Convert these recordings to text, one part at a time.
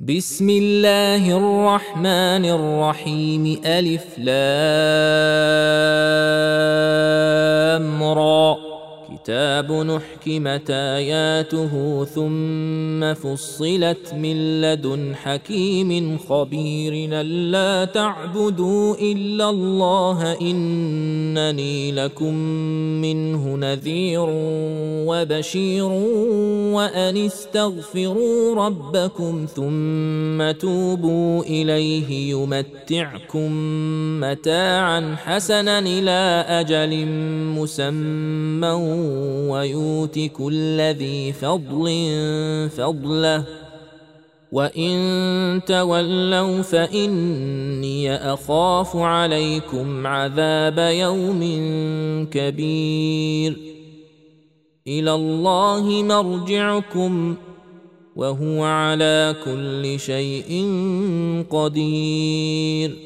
بسم الله الرحمن الرحيم. ألف لام را. كتاب نحكمت آياته ثم فصلت من لدن حكيم خبير ألا تعبدوا إلا الله إنني لكم منه نذير وبشير وأن استغفروا ربكم ثم توبوا إليه يمتعكم متاعا حسنا إلى أجل مسمى ويؤت كل ذي فضل فضله. وإن تولوا فإني أخاف عليكم عذاب يوم كبير. إلى الله مرجعكم وهو على كل شيء قدير.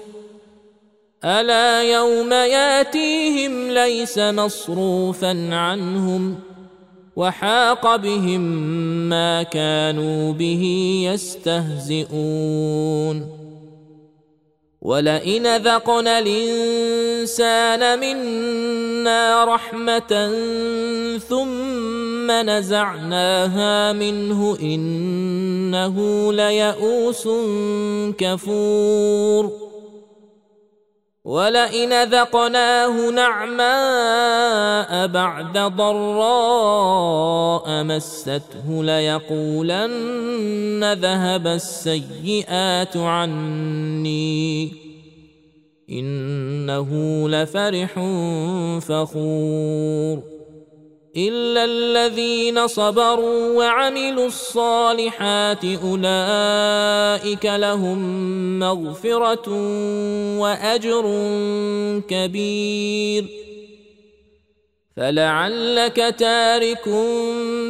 ألا يوم ياتيهم ليس مصروفا عنهم وحاق بهم ما كانوا به يستهزئون. ولئن ذقنا الإنسان منا رحمة ثم نزعناها منه إنه ليئوس كفور. ولئن ذقناه نعماء بعد ضراء مسته ليقولن ذهب السيئات عني انه لفرح فخور الا الذين صبروا وعملوا الصالحات اولئك لهم مغفره واجر كبير. فلعلك تارك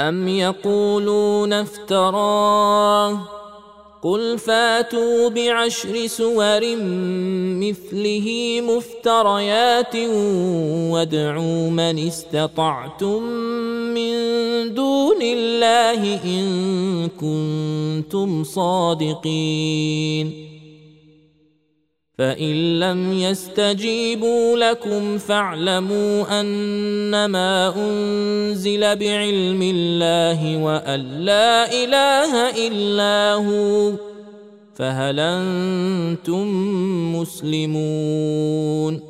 أم يقولون افتراه قل فاتوا بعشر سور مثله مفتريات وادعوا من استطعتم من دون الله إن كنتم صادقين فإن لم يستجيبوا لكم فاعلموا أنما أنزل بعلم الله وأن لا إله إلا هو فهل أنتم مسلمون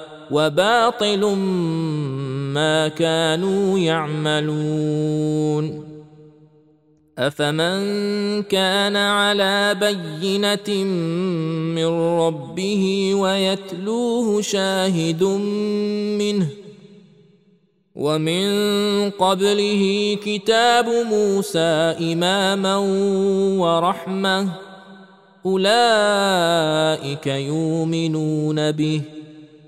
وباطل ما كانوا يعملون. أفمن كان على بينة من ربه ويتلوه شاهد منه ومن قبله كتاب موسى إماما ورحمة أولئك يؤمنون به.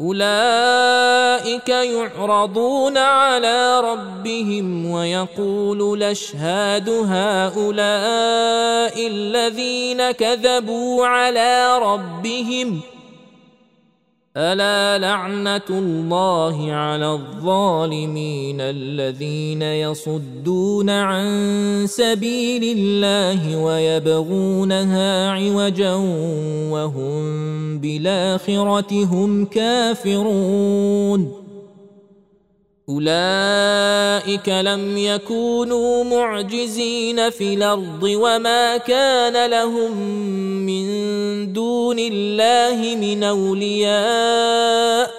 أولئك يعرضون على ربهم ويقول الأشهاد هؤلاء الذين كذبوا على ربهم ألا لعنة الله على الظالمين الذين يصدون عن سبيل الله ويبغونها عوجا وهم بالآخرة هم كافرون أولئك لم يكونوا معجزين في الأرض وما كان لهم من دون الله من أولياء.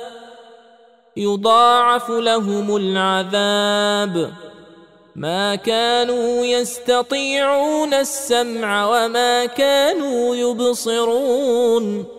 يضاعف لهم العذاب. ما كانوا يستطيعون السمع وما كانوا يبصرون.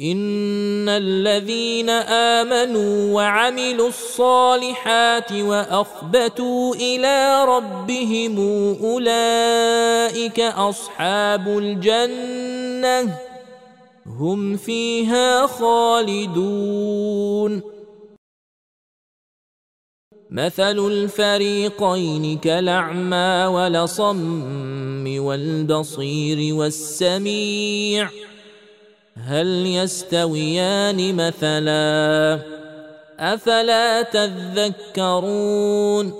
إن الذين آمنوا وعملوا الصالحات وأخبتوا إلى ربهم أولئك أصحاب الجنة هم فيها خالدون. مثل الفريقين كالأعمى ولصم والبصير والسميع هل يستويان مثلا؟ أفلا تذكرون؟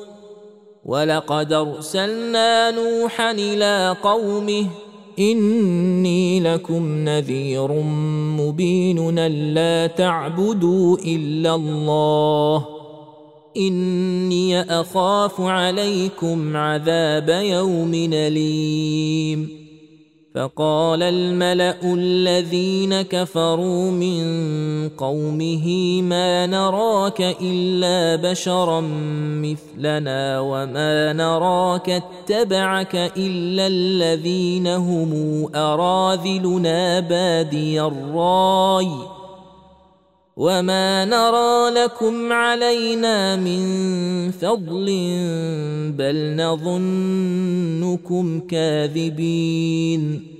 ولقد أرسلنا نوحا إلى قومه إني لكم نذير مبين الا تعبدوا إلا الله. إني أخاف عليكم عذاب يوم أليم. فقال الملأ الذين كفروا من قومه ما نراك إلا بشرا مثلنا وما نراك اتبعك إلا الذين هم أراذلنا بادي الرأي وما نرى لكم علينا من فضل بل نظنكم كاذبين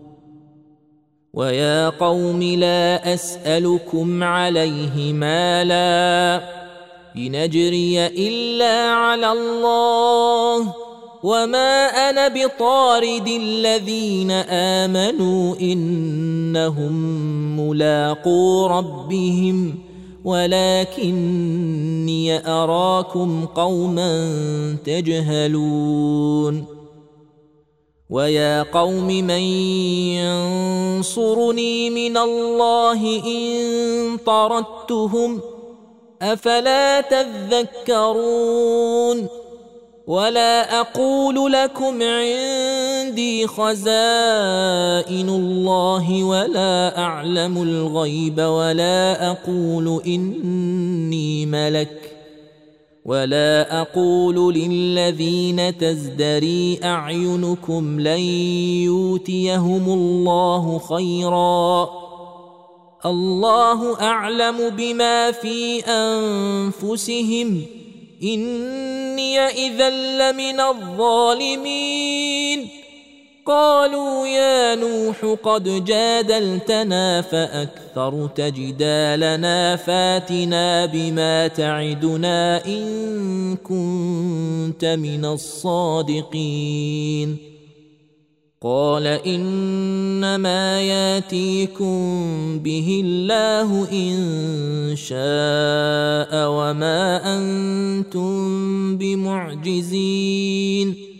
ويا قوم لا اسالكم عليه مالا لنجري الا على الله وما أنا بطارد الذين امنوا انهم ملاقو ربهم ولكني اراكم قوما تجهلون ويا قوم من ينصرني من الله ان طردتهم افلا تذكرون ولا أقول لكم عندي خزائن الله ولا اعلم الغيب ولا أقول اني ملك ولا أقول للذين تزدري أعينكم لن يؤتيهم الله خيرا. الله أعلم بما في أنفسهم. إني اذا لمن الظالمين. قالوا يا نوح قد جادلتنا فأكثرت جدالنا فاتنا بما تعدنا إن كنت من الصادقين. قال إنما ياتيكم به الله إن شاء وما أنتم بمعجزين.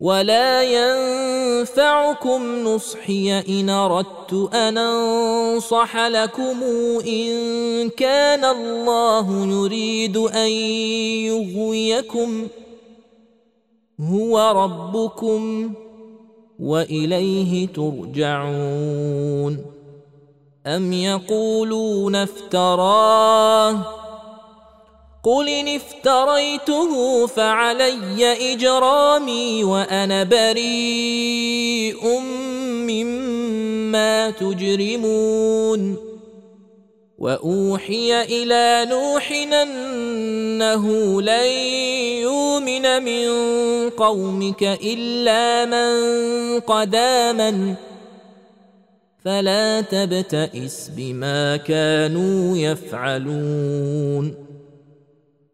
ولا ينفعكم نصحي ان اردت ان انصح لكم ان كان الله يريد ان يغويكم هو ربكم واليه ترجعون ام يقولون افتراه قل ان افتريته فعلي اجرامي وأنا بريء مما تجرمون واوحي إلى نوح انه لن يؤمن من قومك الا من قد امن فلا تبتئس بما كانوا يفعلون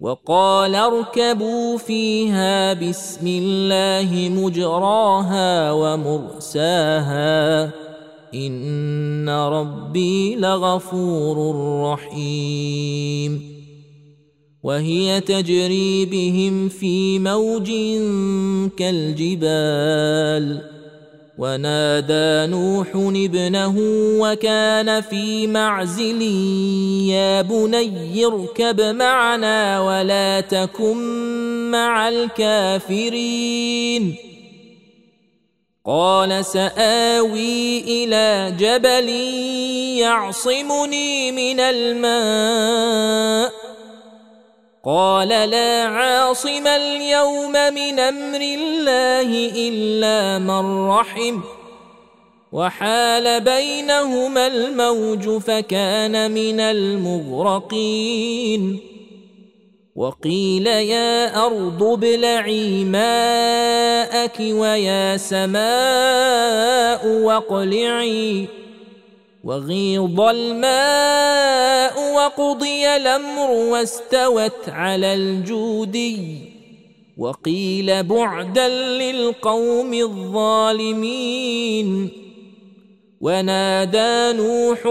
وقال اركبوا فيها بسم الله مجراها ومرساها. إن ربي لغفور رحيم. وهي تجري بهم في موج كالجبال. ونادى نوح ابنه وكان في معزل يا بني اركب معنا ولا تكن مع الكافرين. قال سآوي إلى جبل يعصمني من الماء. قال لا عاصم اليوم من أمر الله إلا من رحم. وحال بينهما الموج فكان من المغرقين. وقيل يا أرض ابلعي ماءك ويا سماء واقلعي. وغيض الماء وقضي الأمر واستوت على الجودي وقيل بعدا للقوم الظالمين. ونادى نوح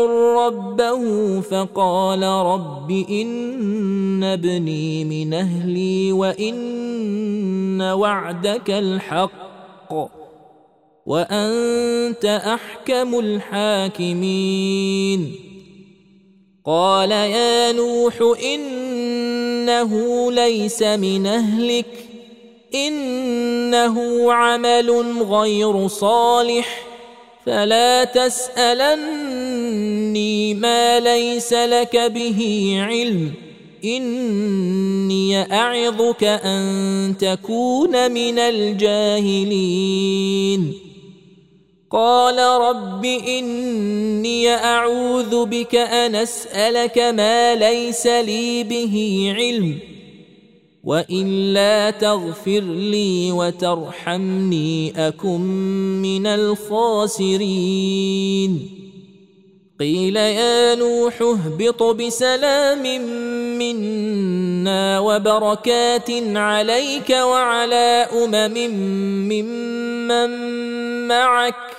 ربه فقال رب إن ابني من أهلي وإن وعدك الحق. وأنت أحكم الحاكمين. قال يا نوح إنه ليس من أهلك إنه عمل غير صالح فلا تسألني ما ليس لك به علم إني أعظك أن تكون من الجاهلين. قال رب إني أعوذ بك أن أسألك ما ليس لي به علم وإلا تغفر لي وترحمني أكن من الخاسرين. قيل يا نوح اهبط بسلام منا وبركات عليك وعلى أمم ممن معك.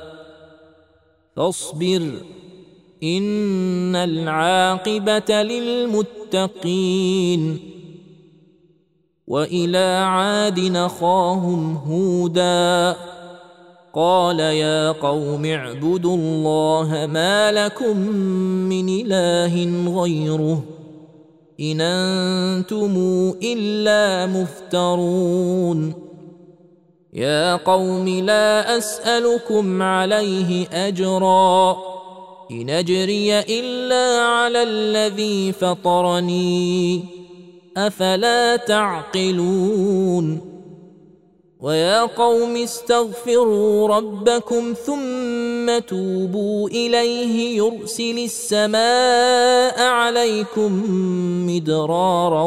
فاصبر إن العاقبة للمتقين. وإلى عاد نخاهم هودا قال يا قوم اعبدوا الله ما لكم من إله غيره إن أنتم إلا مفترون. يا قوم لا أسألكم عليه أجرا. إن أجري إلا على الذي فطرني. أفلا تعقلون؟ ويا قوم استغفروا ربكم ثم توبوا إليه يرسل السماء عليكم مدرارا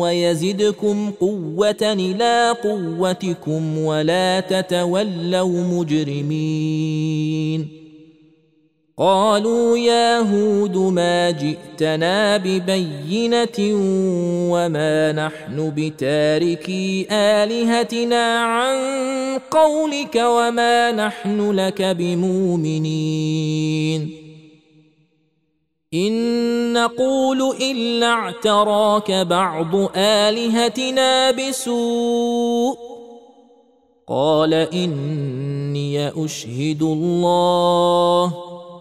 ويزدكم قوة إلى قوتكم ولا تتولوا مجرمين. قالوا يا هود ما جئتنا ببينة وما نحن بتاركي آلهتنا عن قولك وما نحن لك بمؤمنين. إن نقول إلا اعتراك بعض آلهتنا بسوء. قال إني أشهد الله.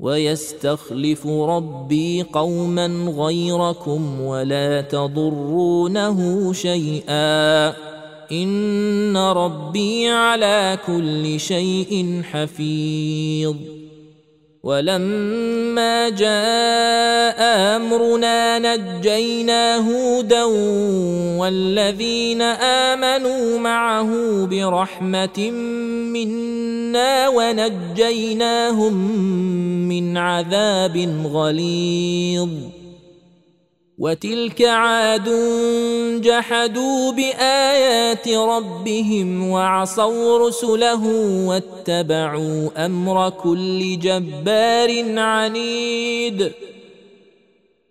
ويستخلف ربي قوما غيركم ولا تضرونه شيئا. إن ربي على كل شيء حفيظ. ولما جاء أمرنا نجينا هودا والذين آمنوا معه برحمة منا ونجيناهم من عذاب غليظ. وتلك عاد جحدوا بآيات ربهم وعصوا رسله واتبعوا أمر كل جبار عنيد.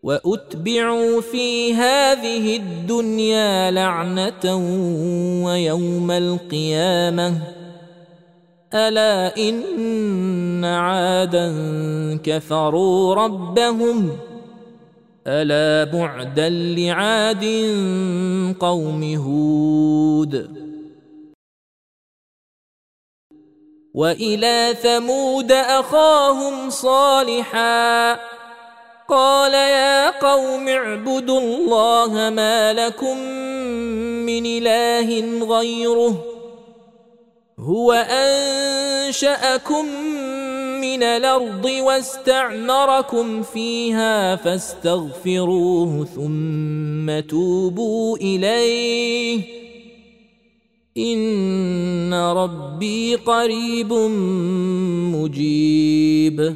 وأتبعوا في هذه الدنيا لعنة ويوم القيامة. ألا إن عادا كفروا ربهم؟ ألا بعدا لعاد قوم هود؟ وإلى ثمود أخاهم صالحا. قال يا قوم اعبدوا الله ما لكم من إله غيره هو أنشأكم من الأرض واستعمركم فيها فاستغفروه ثم توبوا إليه إن ربي قريب مجيب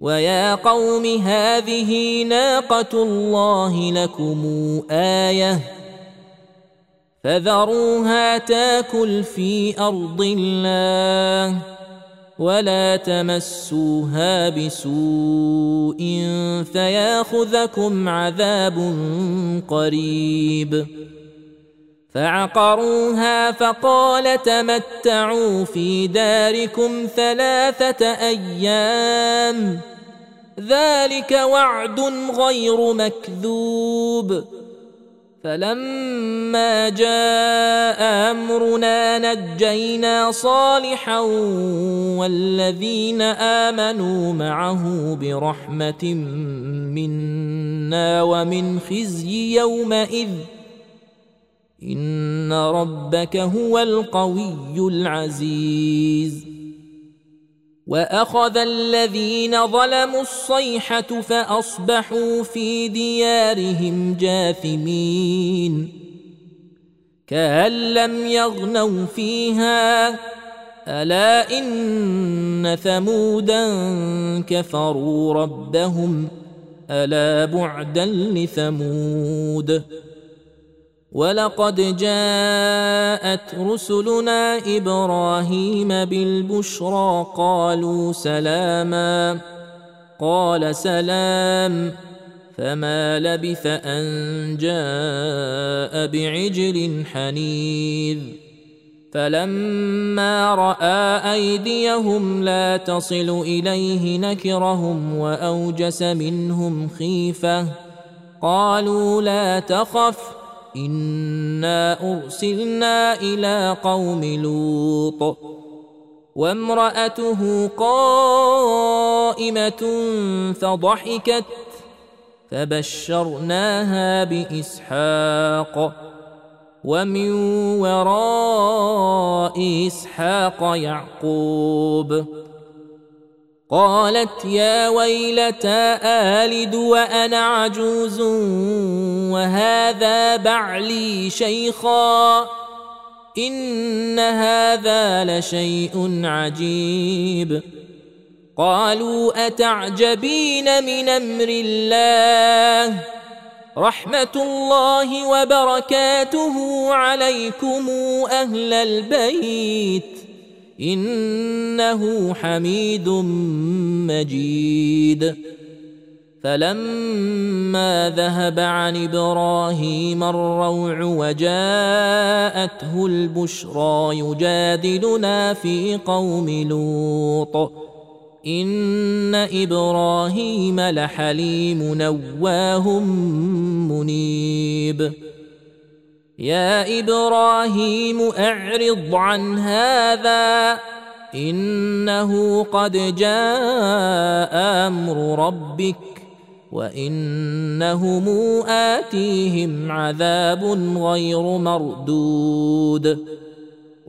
ويا قوم هذه ناقة الله لكم آية فذروها تاكل في أرض الله ولا تمسوها بسوء فياخذكم عذاب قريب فعقروها فقال تمتعوا في داركم ثلاثة أيام ذلك وعد غير مكذوب. فلما جاء أمرنا نجينا صالحا والذين آمنوا معه برحمة منا ومن خزي يومئذ. إن ربك هو القوي العزيز. وأخذ الذين ظلموا الصيحة فأصبحوا في ديارهم جاثمين. كأن لم يغنوا فيها ألا إن ثمودا كفروا ربهم ألا بعدا لثمود. ولقد جاءت رسلنا إبراهيم بالبشرى قالوا سلاما. قال سلام. فما لبث أن جاء بعجل حنيذ. فلما رأى أيديهم لا تصل إليه نكرهم وأوجس منهم خيفة. قالوا لا تخف. انا ارسلنا إلى قوم لوط وامراته قائمه فضحكت فبشرناها باسحاق ومن وراء اسحاق يعقوب قالت يا ويلتى آلد وأنا عجوز وهذا بعلي شيخا إن هذا لشيء عجيب قالوا أتعجبين من أمر الله رحمة الله وبركاته عليكم أهل البيت إنه حميد مجيد. فلما ذهب عن إبراهيم الروع وجاءته البشرى يجادلنا في قوم لوط. إن إبراهيم لحليم نواه منيب. يا إبراهيم أعرض عن هذا إنه قد جاء أمر ربك وإنهم آتيهم عذاب غير مردود.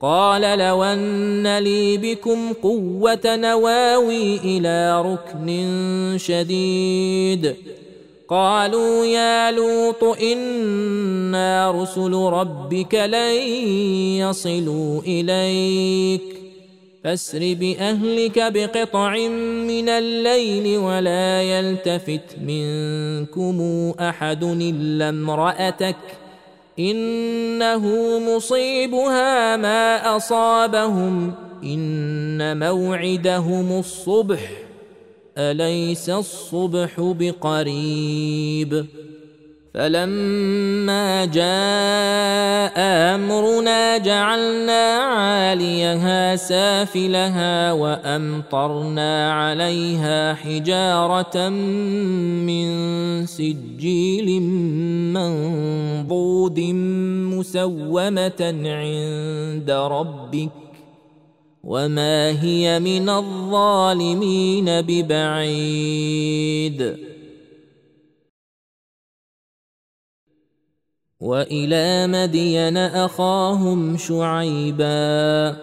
قال لو أن لي بكم قوة نواوي إلى ركن شديد. قالوا يا لوط إنا رسل ربك لن يصلوا إليك. فاسر بأهلك بقطع من الليل ولا يلتفت منكم أحد إلا امرأتك. إنه مصيبها ما أصابهم. إن موعدهم الصبح. أليس الصبح بقريب؟ فلما جاء أمرنا جعلنا عاليها سافلها وأمطرنا عليها حجارة من سجيل منضود مسومة عند ربك وما هي من الظالمين ببعيد وإلى مدين أخاهم شعيبا.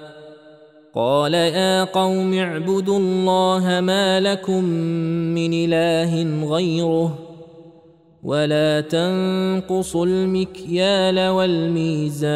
قال يا قوم اعبدوا الله ما لكم من إله غيره ولا تنقصوا المكيال والميزان.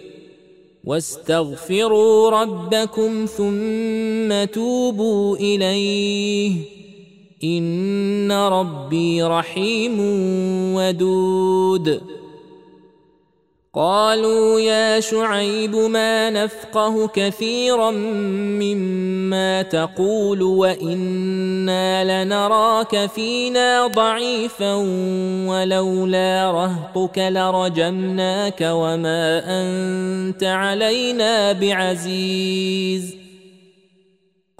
واستغفروا ربكم ثم توبوا إليه. إن ربي رحيم ودود. قالوا يا شعيب ما نفقه كثيرا مما تقول وإنا لنراك فينا ضعيفا ولولا رهطك لرجمناك وما أنت علينا بعزيز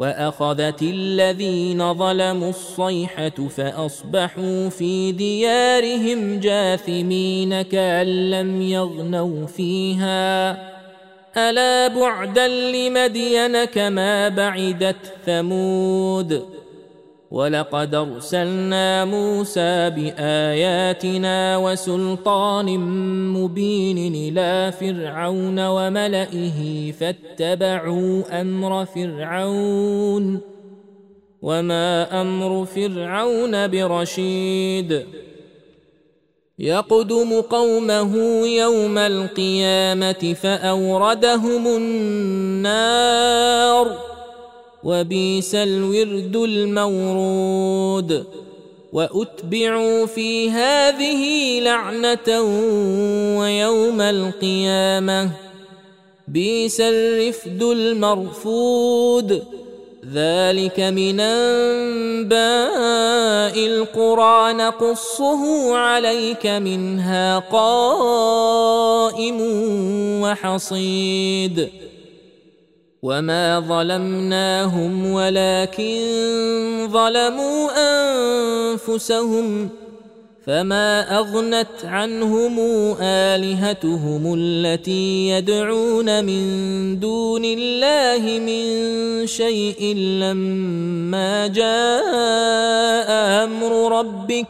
وأخذت الذين ظلموا الصيحة فأصبحوا في ديارهم جاثمين كأن لم يغنوا فيها. ألا بعدا لمدين كما بعدت ثمود؟ ولقد ارسلنا موسى باياتنا وسلطان مبين إلى فرعون وملئه فاتبعوا أمر فرعون وما أمر فرعون برشيد يقدم قومه يوم القيامه فاوردهم النار وبيس الورد المورود وأتبعوا في هذه لعنة ويوم القيامة. بيس الرفد المرفود ذلك من أنباء القرى نقصه عليك منها قائم وحصيد. وما ظلمناهم ولكن ظلموا انفسهم فما اغنت عنهم الهتهم التي يدعون من دون الله من شيء لما جاء أمر ربك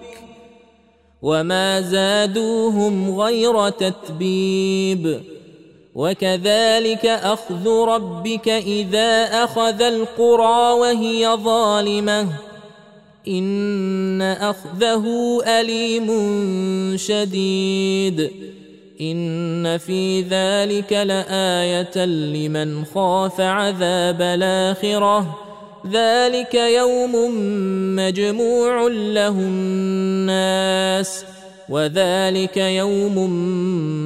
وما زادوهم غير تتبيب وكذلك أخذ ربك إذا أخذ القرى وهي ظالمة. إن أخذه أليم شديد. إن في ذلك لآية لمن خاف عذاب الآخرة. ذلك يوم مجموع له الناس. وذلك يوم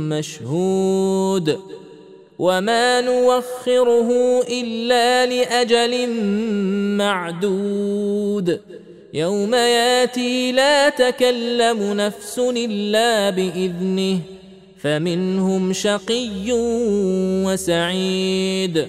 مشهود. وما نوخره إلا لأجل معدود. يوم ياتي لا تكلم نفس إلا بإذنه فمنهم شقي وسعيد.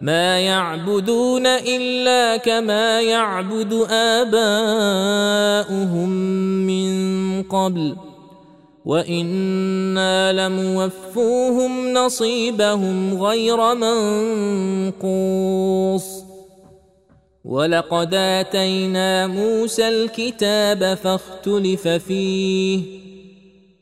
ما يعبدون الا كما يعبد اباؤهم من قبل وأنا لموفوهم نصيبهم غير منقوص ولقد اتينا موسى الكتاب فاختلف فيه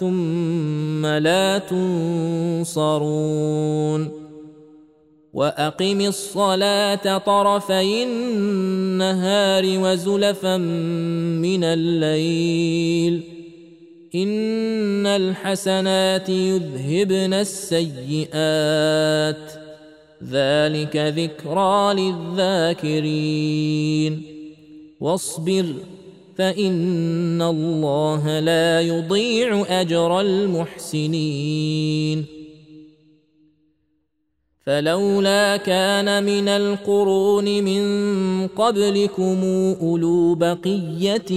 ثم لا تنصرون وأقم الصلاة طرفي النهار وزلفا من الليل إن الحسنات يذهبن السيئات ذلك ذكرى للذاكرين واصبر فإن الله لا يضيع أجر المحسنين. فلولا كان من القرون من قبلكم أولو بقية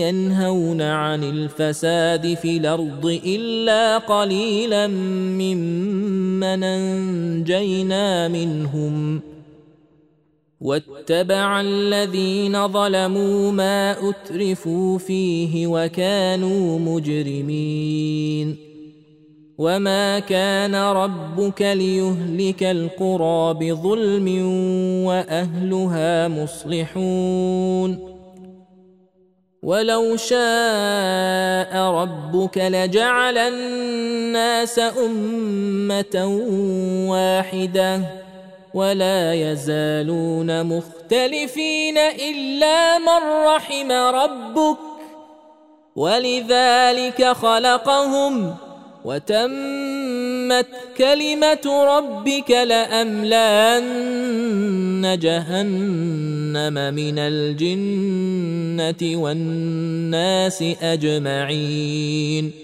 ينهون عن الفساد في الأرض إلا قليلا ممن أنجينا منهم. واتبع الذين ظلموا ما أترفوا فيه وكانوا مجرمين. وما كان ربك ليهلك القرى بظلم وأهلها مصلحون. ولو شاء ربك لجعل الناس أمة واحدة. ولا يزالون مختلفين إلا من رحم ربك ولذلك خلقهم وتمت كلمة ربك لأملأن جهنم من الجنة والناس أجمعين